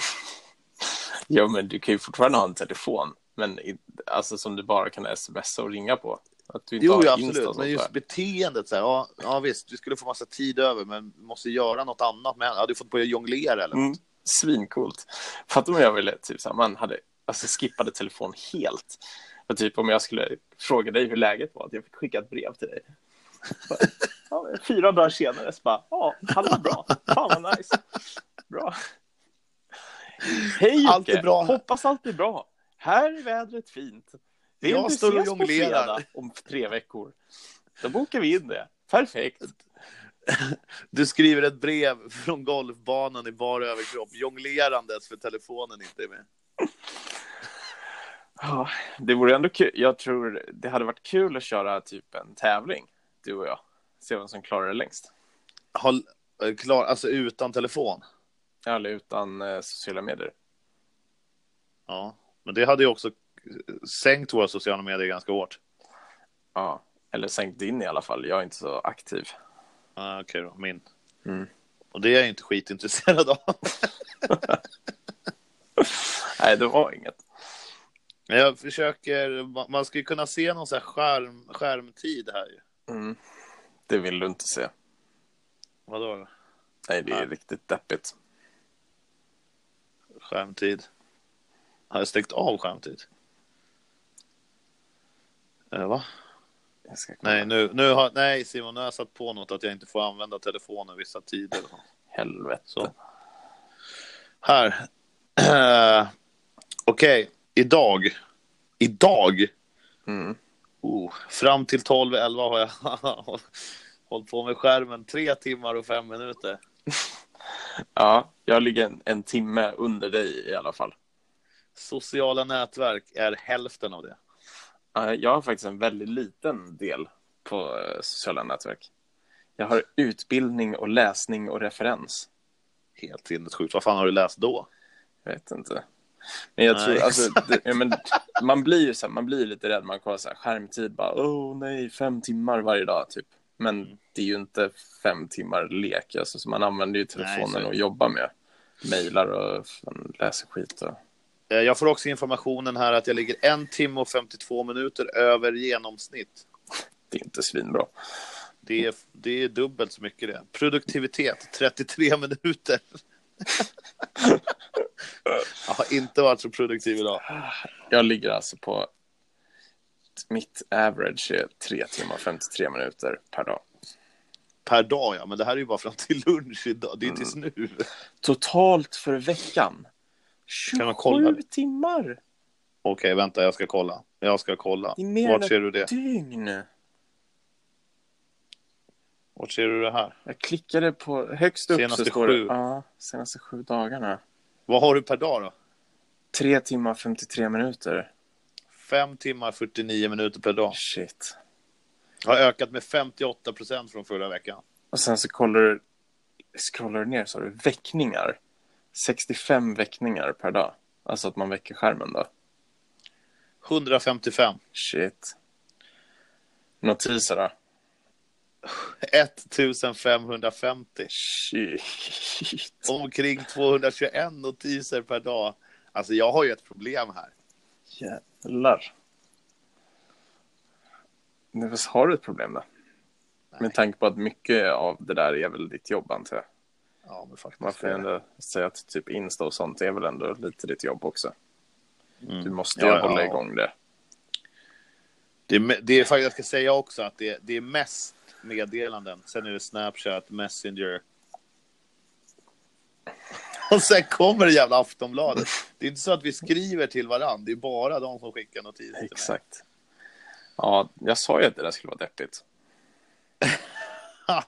Jo, men du kan ju fortfarande ha en telefon. Men i, alltså som du bara kan smsa och ringa på. Att du inte Jo, har ja, absolut. Men just där. beteendet, så här, ja, ja visst, vi skulle få massa tid över, men måste göra något annat. Men hade du fått börja jonglera eller? Mm. Svincoolt. Fattar om jag ville, typ så här, man hade, alltså skippade telefon helt. Och typ om jag skulle fråga dig hur läget var, att jag fick skicka ett brev till dig. Bara, Ja, fyra dagar senare så bara, ja, hallå bra, fan vad nice. Bra. Hej Allt är Jocke, bra hoppas allt är bra. här är vädret fint. Vill Jag står och jonglerar." om tre veckor? Då bokar vi in det. Perfekt. Du skriver ett brev från golfbanan i bara överkropp, jonglerandes för telefonen inte är med. Ja, det vore ändå kul. Jag tror det hade varit kul att köra typ en tävling, du och jag. Se vem som klarar det längst. Håll, eh, klar, alltså utan telefon. Eller utan eh, sociala medier. Ja, men det hade ju också sänkt våra sociala medier ganska hårt. Ja, eller sänkt din i alla fall. Jag är inte så aktiv. Ah, Okej då, min. Mm. Och det är jag inte skitintresserad av. Nej, det var inget. Men jag försöker, man- ska ju kunna se någon så här skärm, skärmtid här ju. Mm. Det vill du inte se. Vadå då? Nej, det är Nej. riktigt deppigt. Skärmtid. Har jag stängt av skärmtid? Eh, va? Nej, nu, nu har, nej Simon, nu har jag satt på något att jag inte får använda telefonen vissa tider. Helvete. Så. Här. Okej, idag. Idag. Mm. Oh, fram till 12.11 har jag hållit på med skärmen tre timmar och fem minuter. Ja, jag ligger en, en timme under dig i alla fall. Sociala nätverk är hälften av det. Ja, Jag har faktiskt en väldigt liten del på eh, sociala nätverk. Jag har utbildning och läsning och referens. Helt sinnessjukt. Vad fan har du läst då? Jag vet inte. Men jag tror, Nej, alltså, det, ja, men, man blir ju så här, man blir lite rädd. Man kollar så här, skärmtid, bara, åh nej, fem timmar varje dag, typ. Men det är ju inte fem timmar lek, alltså, så man använder ju telefonen det. och jobbar med mejlar och läser skit. Och... Eh, Jag får också informationen här att jag ligger en timme och 52 minuter över genomsnitt. Det är inte svinbra. Det är, det är dubbelt så mycket det. Produktivitet, 33 minuter. Jag har inte varit så produktiv idag. Jag ligger alltså på mitt average är 3 timmar och 53 minuter per dag. Per dag, ja. Men det här är ju bara fram till lunch idag. Det är tills Mm. nu. Totalt för veckan. 27 Kan man kolla det? timmar! Okej, vänta, jag ska kolla. Jag ska kolla. Det är mer Vart ser du det? dygn. Vart ser du det här? Jag klickade på högst upp Senaste så står sju. det ja, senaste sju dagarna. Vad har du per dag då? 3 timmar 53 minuter. Fem timmar 49 minuter per dag. Shit. Har ökat med 58 procent från förra veckan. Och sen så kollar du, scrollar du ner så har du väckningar. 65 väckningar per dag. Alltså att man väcker skärmen då. 155. Shit. Notiser då? 1550. Shit. Omkring 221 notiser per dag. Alltså jag har ju ett problem här. Jävlar. Har du ett problem då? Med tanke på att mycket av det där är väl ditt jobb antar jag. Ja, men faktiskt. Man får ändå säga att typ Insta och sånt är väl ändå lite ditt jobb också. Mm. Du måste ju Ja, hålla ja. igång det. Det det är faktiskt, jag ska säga också att det, det är mest meddelanden. Sen är det Snapchat, Messenger. Och sen kommer det jävla Aftonbladet. Det är inte så att vi skriver till varandra. Det är bara de som skickar notiser till mig. Exakt. Ja, jag sa ju att det där skulle vara deppigt.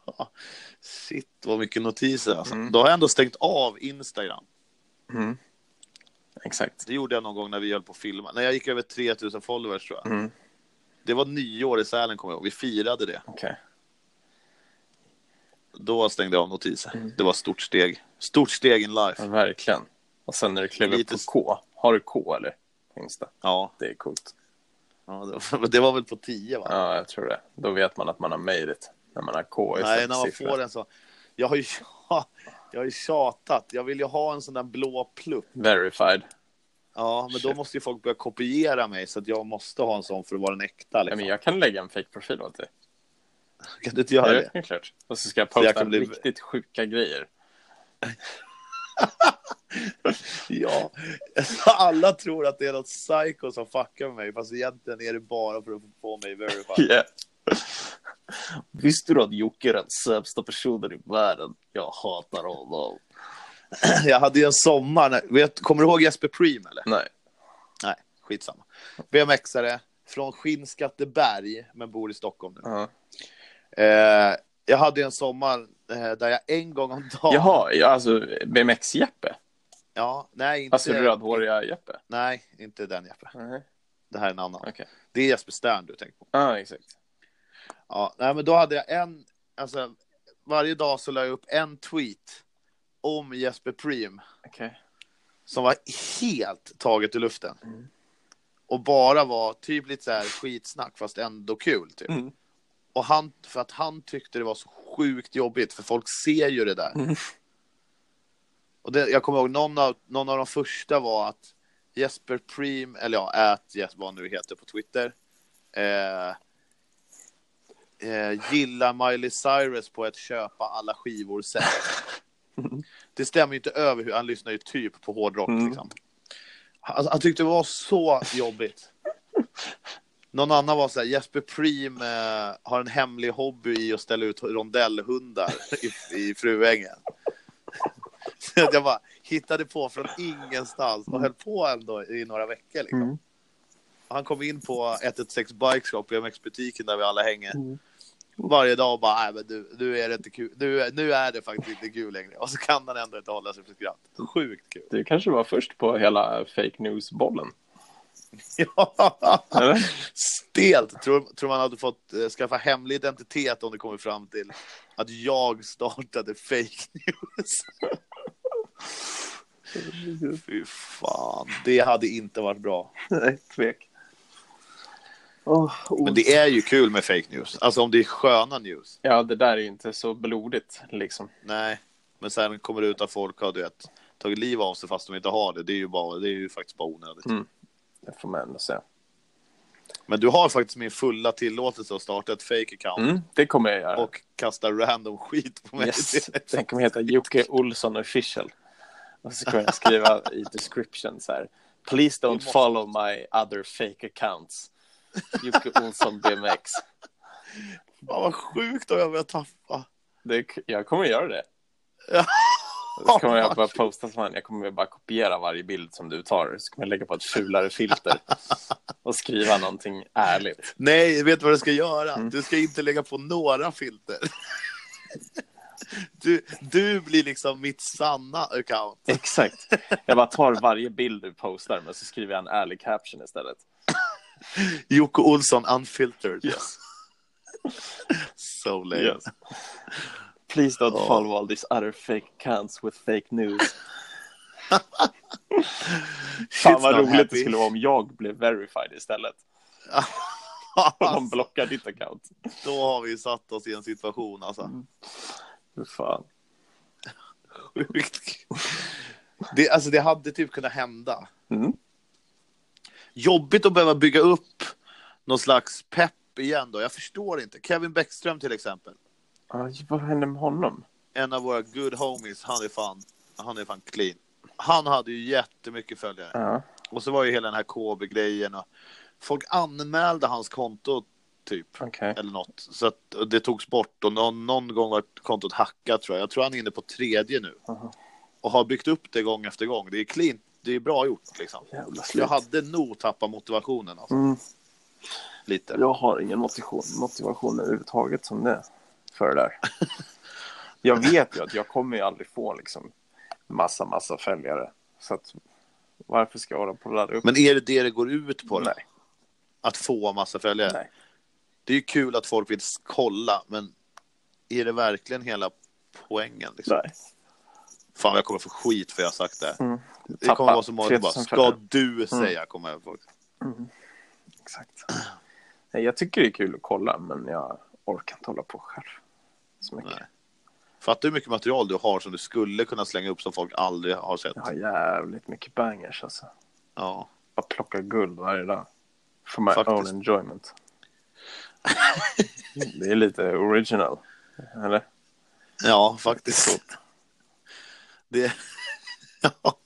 Shit, vad mycket notiser alltså. Mm. Då har jag ändå stängt av Instagram. Mm. Exakt. Det gjorde jag någon gång när vi höll på att filma. När jag gick över 3000 followers tror jag. Mm. Det var nyår i Sälen kommer jag ihåg. Vi firade det. Okej. Då stängde jag av notiser. Det var stort steg. Stort steg in life. Ja, verkligen. Och sen när du klev upp Lite på K. Har du K eller? på Insta. Ja, Det är coolt. ja det, var, det var väl på 10 va? Ja, jag tror det. Då vet man att man har made it. När man har K istället Nej, när man siffror. får en så. Jag har ju jag har ju tjatat. Jag vill ju ha en sån där blå plupp. Verified. Ja, men då Shit. måste ju folk börja kopiera mig så att jag måste ha en sån för att vara den äkta. Ja, Liksom. men jag kan lägga en fake-profil åt dig. Kan du inte göra det? är klart. Och så ska jag Så posta jag kan bli- riktigt sjuka grejer. Ja. Alla tror att det är något psycho som fuckar med mig, fast egentligen är det bara för att få mig verified. Yeah. Visste du att Jocke är den sämsta personen i världen? Jag hatar honom. Jag hade ju en sommar, när, vet, kommer du ihåg Jesper Preem eller? Nej. skitsamma. BMXare från Skinnskatteberg, men bor i Stockholm nu. Ja. Eh, jag hade en sommar eh, där jag en gång om dagen... Jaha, ja, alltså BMX-Jeppe? Ja, nej, inte... Alltså rödhåriga Jeppe? Nej, inte den Jeppe. Nej. Det här är en annan. Okej. Det är Jesper Stern du tänker på. Ja, exakt. Ja, nej, men då hade jag en... Alltså, varje dag så la jag upp en tweet om Jesper Preem Okej. som var helt taget ur luften. Mm. Och bara var typ lite så här skitsnack fast ändå kul. Typ. Mm. Och han, för att han tyckte det var så sjukt jobbigt för folk ser ju det där. Mm. Och det, jag kommer ihåg någon av, någon av de första var att Jesper Preem, eller ja, ät Jesper vad han nu heter på Twitter. Eh, eh, gillar Miley Cyrus på att köpa alla skivor sen. Det stämmer ju inte över hur han lyssnar ju typ på hårdrock Mm. liksom. Han, han tyckte det var så jobbigt. Någon annan var så här, Jesper Preem eh, har en hemlig hobby i att ställa ut rondellhundar i, i Fruängen. Så att jag bara hittade på från ingenstans och höll på ändå i några veckor. Liksom. Mm. Han kom in på 116 Bike Shop, BMX-butiken där vi alla hänger. Mm. Varje dag och bara, nej men du, nu är det inte kul. Nu, nu är det faktiskt inte kul längre. Och så kan han ändå inte hålla sig för skratt. Sjukt kul. Du kanske var först på hela fake news-bollen? Ja. Stelt. Tror, tror man hade fått eh, skaffa hemlig identitet om det kommer fram till att jag startade fake news. Fy fan, det hade inte varit bra. Nej, tvek. Oh, Men det är ju kul med fake news. Alltså om det är sköna news. Ja, det där är ju inte så blodigt liksom. Nej, men sen kommer det ut att folk har du vet, tagit liv av sig fast de inte har det. Det är ju, bara, det är ju faktiskt bara onödigt. Mm. Det får man ändå säga. Men du har faktiskt min fulla tillåtelse att starta ett fake account Mm, det kommer jag göra. och kasta random skit på mig. Yes. Den kommer heta Jocke Olsson official. Och så kommer jag skriva i description så här. Please don't måste- follow my other fake accounts. Jocke Olsson BMX. Fan vad sjukt om jag börjar tappa. Det, jag kommer göra det. Så kommer jag bara posta som han. Jag kommer bara kopiera varje bild som du tar. Så kommer jag lägga på ett fulare filter. Och skriva någonting ärligt. Nej, vet du vad du ska göra? Mm. Du ska inte lägga på några filter. Du, du blir liksom mitt sanna account. Exakt. Jag bara tar varje bild du postar men så skriver jag en ärlig caption istället. Jocke Olsson unfiltered. Yes. So lame. Yes. Please don't Ja. follow all these other fake accounts with fake news. Fan vad roligt happy. det skulle vara om jag blev verified istället. Och de blockar ditt account. Då har vi satt oss i en situation alltså. Hur fan. Sjukt det, alltså det hade typ kunnat hända. Mm. Jobbigt att behöva bygga upp någon slags pepp igen då. Jag förstår inte. Kevin Bäckström till exempel. Vad hände med honom? En av våra good homies. Han är fan, han är fan clean. Han hade ju jättemycket följare. Ja. Och så var ju hela den här KB-grejen. Och folk anmälde hans konto typ. Okej. Eller något. Så att det togs bort. Och någon, någon gång var kontot hackat tror jag. Jag tror han är inne på tredje nu. Aha. Och har byggt upp det gång efter gång. Det är clean. Det är bra gjort liksom. Jag hade nog tappat motivationen alltså. Mm. Lite. Jag har ingen motivation, motivation överhuvudtaget som det för det där. Jag vet ju att jag kommer ju aldrig få liksom massa, massa följare. Så att varför ska jag hålla på och ladda upp? Men är det det det går ut på? Nej. Att få massa följare? Nej. Det är ju kul att folk vill kolla, men är det verkligen hela poängen? Liksom? Nej. Fan, jag kommer få skit för jag har sagt det. Mm. Det kommer vara så många bara, 3000 ska följare." du säga? Kommer jag få. Exakt. Nej, jag tycker det är kul att kolla, men jag orkar inte hålla på själv. Så mycket. Nej. Fattar du hur mycket material du har som du skulle kunna slänga upp som folk aldrig har sett? Jag har jävligt mycket bangers alltså. Ja. Bara plocka guld varje dag. For my Faktiskt. own enjoyment. det är lite original. Eller? Ja, faktiskt. Det, ja,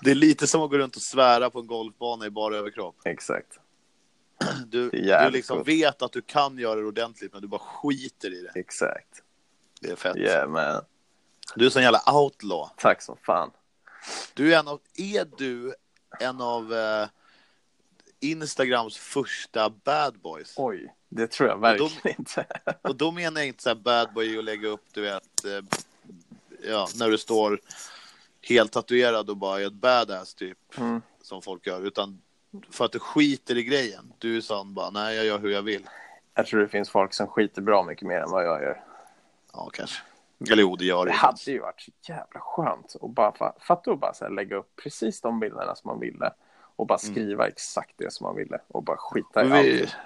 det är lite som att gå runt och svära på en golfbana i bara överkropp. Exakt. Du, du liksom coolt. vet att du kan göra det ordentligt, men du bara skiter i det. Exakt. Det är fett. Yeah man. Du är sån jävla outlaw. Tack som fan. Du är en av, är du en av eh, Instagrams första bad boys. Oj, det tror jag verkligen inte. Och då menar jag inte så här bad boy och lägga upp, du vet, eh, ja, när du står helt tatuerad och bara är ett badass typ, Mm. som folk gör, utan för att du skiter i grejen. Du är sån bara, nej, jag gör hur jag vill. Jag tror det finns folk som skiter bra mycket mer än vad jag gör. Ja, kanske. Eller jo, det gör Det det. hade ju varit så jävla skönt att bara fa- fatta och bara så här lägga upp precis de bilderna som man ville och bara skriva exakt det som man ville och bara skita i vi, allt.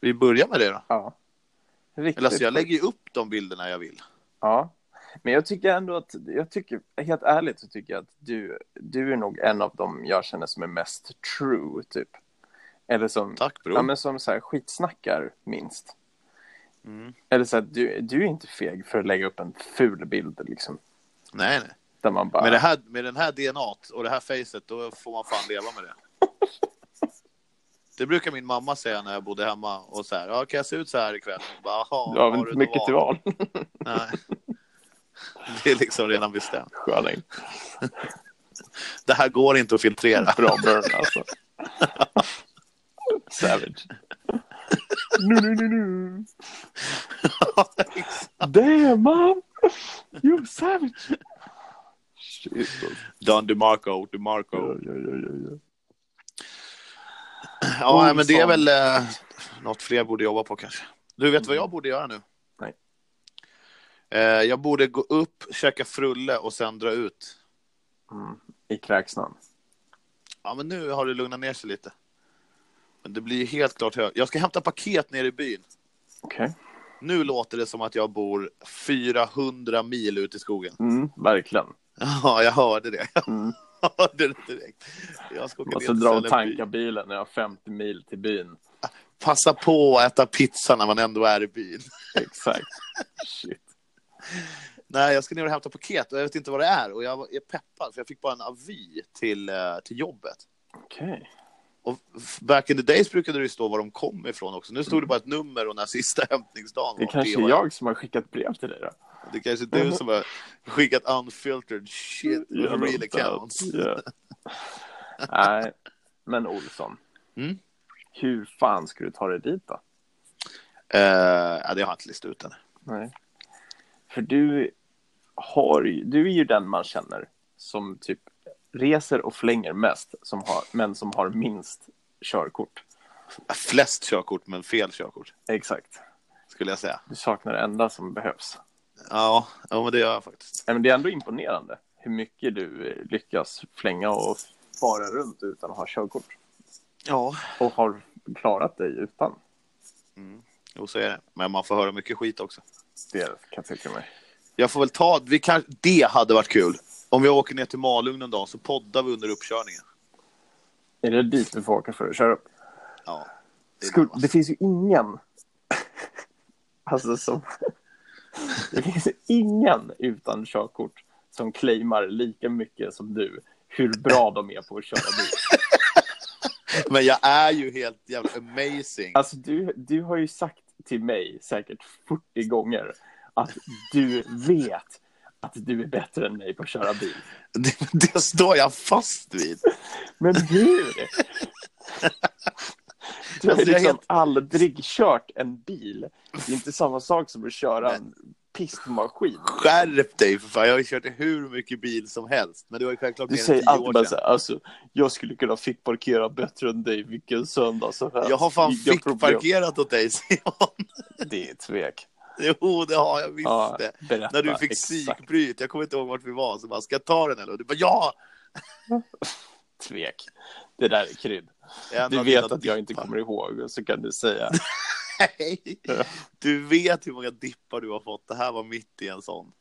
vi börjar med det då. Ja. Riktigt Eller alltså, jag lägger ju upp de bilderna jag vill. Ja, men jag tycker ändå att, jag tycker, helt ärligt så tycker jag att du, du är nog en av dem jag känner som är mest true, typ. Eller som, Tack bror. ja, men som så här skitsnackar minst. Mm. Eller så att du, du är inte feg för att lägga upp en ful bild, liksom. Nej, nej. Där man bara, Med, det här, med den här DNA och det här facet, då får man fan leva med det. Det brukar min mamma säga när jag bodde hemma och så här, ja, kan jag se ut så här ikväll? Bara, "Jaha, du har väl inte mycket till val. Nej. Det är liksom redan bestämt. Sköning. Det här går inte att filtrera. Bra burn, alltså. Savage. Nu, nu, nu, nu. Damn, mom! You savage! Don DeMarco, DeMarco. Ja, ja, ja, ja, ja. Ja, men det är väl eh, något fler borde jobba på kanske. Du vet vad jag borde göra nu? Eh, jag borde gå upp, käka frulle och sen dra ut. Mm. I kräksnamn. Ja, men nu har det lugnat ner sig lite. Men det blir ju helt klart hög. Jag ska hämta paket nere i byn. Okej. Nu låter det som att jag bor 400 mil ut i skogen. Mm, verkligen. Ja, jag hörde det. Mm. Jag hörde det direkt. Jag ska åka Måste dra och tanka bilen när jag har 50 mil till byn. Passa på att äta pizza när man ändå är i byn. Exakt. Shit. Nej, jag ska ner och hämta paket och jag vet inte vad det är. Och jag är peppad för jag fick bara en avi till, eh, till jobbet. Okej. Och f- back in the days brukade det stå var de kom ifrån också. Nu stod det bara ett nummer och när sista hämtningsdagen Det var. kanske är jag som har skickat brev till dig då? Det kanske är du som har skickat unfiltered shit that really counts. Ja. Nej, men Olsson. Mm. Hur fan ska du ta dig dit då? Eh, ja, det har jag inte listat ut än. Nej. För du har du är ju den man känner som typ reser och flänger mest, som har, men som har minst körkort. Flest körkort, men fel körkort, Exakt. skulle jag säga. Du saknar det enda som behövs. Ja, ja men det gör jag faktiskt. Men det är ändå imponerande hur mycket du lyckas flänga och fara runt utan att ha körkort. Ja, Och har klarat dig utan. jo, så är det. Men man får höra mycket skit också. Det kan jag tänka mig. Jag får väl ta, vi kan, det hade varit kul. Om vi åker ner till Malung någon dag så poddar vi under uppkörningen. Är det dit du får åka för att köra upp? Ja, det Skul- det finns ju ingen alltså som det finns ingen utan körkort som claimar lika mycket som du hur bra de är på att köra bil. Men jag är ju helt jävla amazing. Alltså du, du har ju sagt till mig säkert 40 gånger att du vet att du är bättre än mig på att köra bil. Det, det står jag fast vid. Men hur? Du har Alltså, liksom helt- aldrig kört en bil. Det är inte samma sak som att köra en pistmaskin. Skärp dig för fan, jag har ju kört hur mycket bil som helst. Men det var ju självklart Du mer än säger tio alltid år sedan. här, alltså, jag skulle kunna fick parkera bättre än dig vilken söndag som helst. Jag har fan Inga fick problem. parkerat åt dig Simon. Det är ett svek. Jo, det har jag visst Ja, berätta När du fick psykbryt, jag kommer inte ihåg vart vi var, så bara, ska jag ta den eller? Och du bara, ja! Tvek. Det där är krydd. Du vet att jag inte kommer ihåg och så kan du säga. Nej. Du vet hur många dippar du har fått. Det här var mitt i en sån.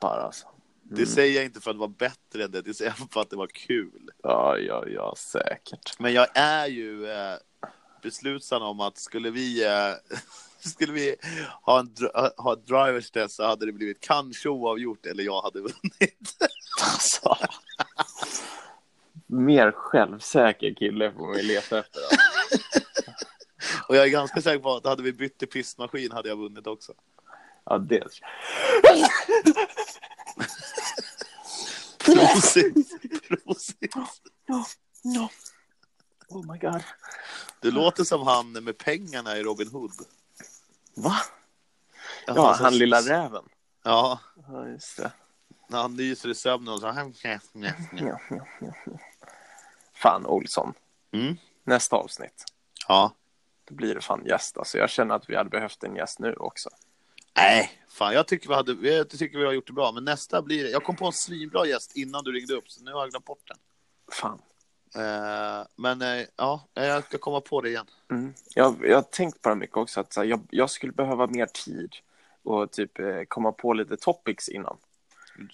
Bara alltså. Det säger jag inte för att vara bättre än det, det säger jag för att det var kul. Ja, ja, ja, säkert. Men jag är ju eh, beslutsam om att skulle vi, eh, skulle vi ha, en, ha ett drivers test så hade det blivit kanske oavgjort eller jag hade vunnit. Alltså. Mer självsäker kille får ju leta efter. Alltså. Och jag är ganska säker på att hade vi bytt till pissmaskin hade jag vunnit också. Ja, det. Prosit! Prosit! no, no. Oh my god. Du låter som han med pengarna i Robin Hood. Va? Ja, så- han lilla räven. Ja, Ja, just det. när han nyser i sömnen och så... Ja, ja, ja, ja. Fan, Olsson. Mm. Nästa avsnitt. Ja. Då blir det fan gäst. Alltså, jag känner att vi hade behövt en gäst nu också. Nej, fan jag tycker vi, hade, jag tycker vi har gjort det bra. Men nästa blir det. Jag kom på en svinbra gäst innan du ringde upp, så nu har jag glömt bort den. Fan. Eh, men eh, ja, jag ska komma på det igen. Mm. Jag, jag har tänkt på det mycket också. Att här, jag, jag skulle behöva mer tid och typ eh, komma på lite topics innan.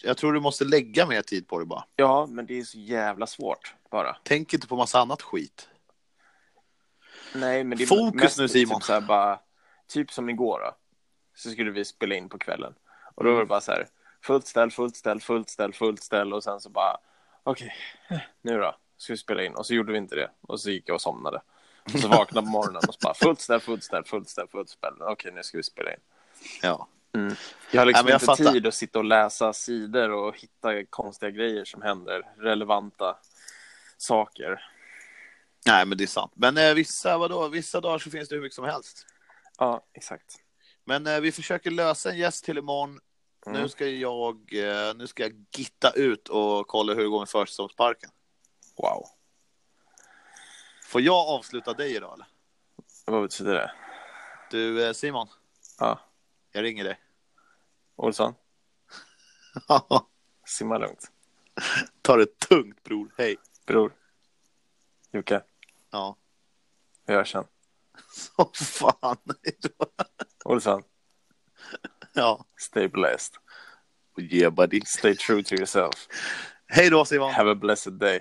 Jag tror du måste lägga mer tid på det bara. Ja, men det är så jävla svårt bara. Tänk inte på massa annat skit. Nej, men det är Fokus mest nu, Simon. Typ, så här, bara, typ som igår då. Så skulle vi spela in på kvällen. Och då var det bara så här. Fullt ställ, fullt ställ, fullt ställ, fullt ställ. Och sen så bara. Okej, eh, nu då. Ska vi spela in? Och så gjorde vi inte det. Och så gick jag och somnade. Och så vaknade på morgonen och så bara fullt ställ, fullt ställ, fullt ställ, fullt ställ. Okej, nu ska vi spela in. Ja. Jag har liksom Nej, jag inte fattar. tid att sitta och läsa sidor och hitta konstiga grejer som händer. Relevanta saker. Nej, men det är sant. Men eh, vissa, vadå, vissa dagar så finns det hur mycket som helst. Ja, exakt. Men eh, vi försöker lösa en gäst till imorgon. Mm. Nu ska jag eh, nu ska jag gitta ut och kolla hur det går med försäsongsparken. Wow. Får jag avsluta dig idag eller? Vad betyder det? Du eh, Simon, Ja. jag ringer dig. Olsson, simma lugnt. Ta det tungt bror, hej. Bror. Jocke, Ja. vi hörs sen. Så fan. Olsson, ja. stay blessed. Yeah buddy. Stay true to yourself. Hej då Simon. Have a blessed day.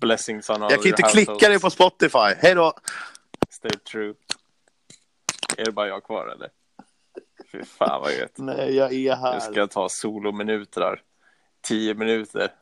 Blessings on all Jag kan inte klicka dig på Spotify. Hej då. Stay true. Är det bara jag kvar eller? Fy fan vad gött. Nej, jag är Nu här. ska jag ta solominuter där. Tio minuter.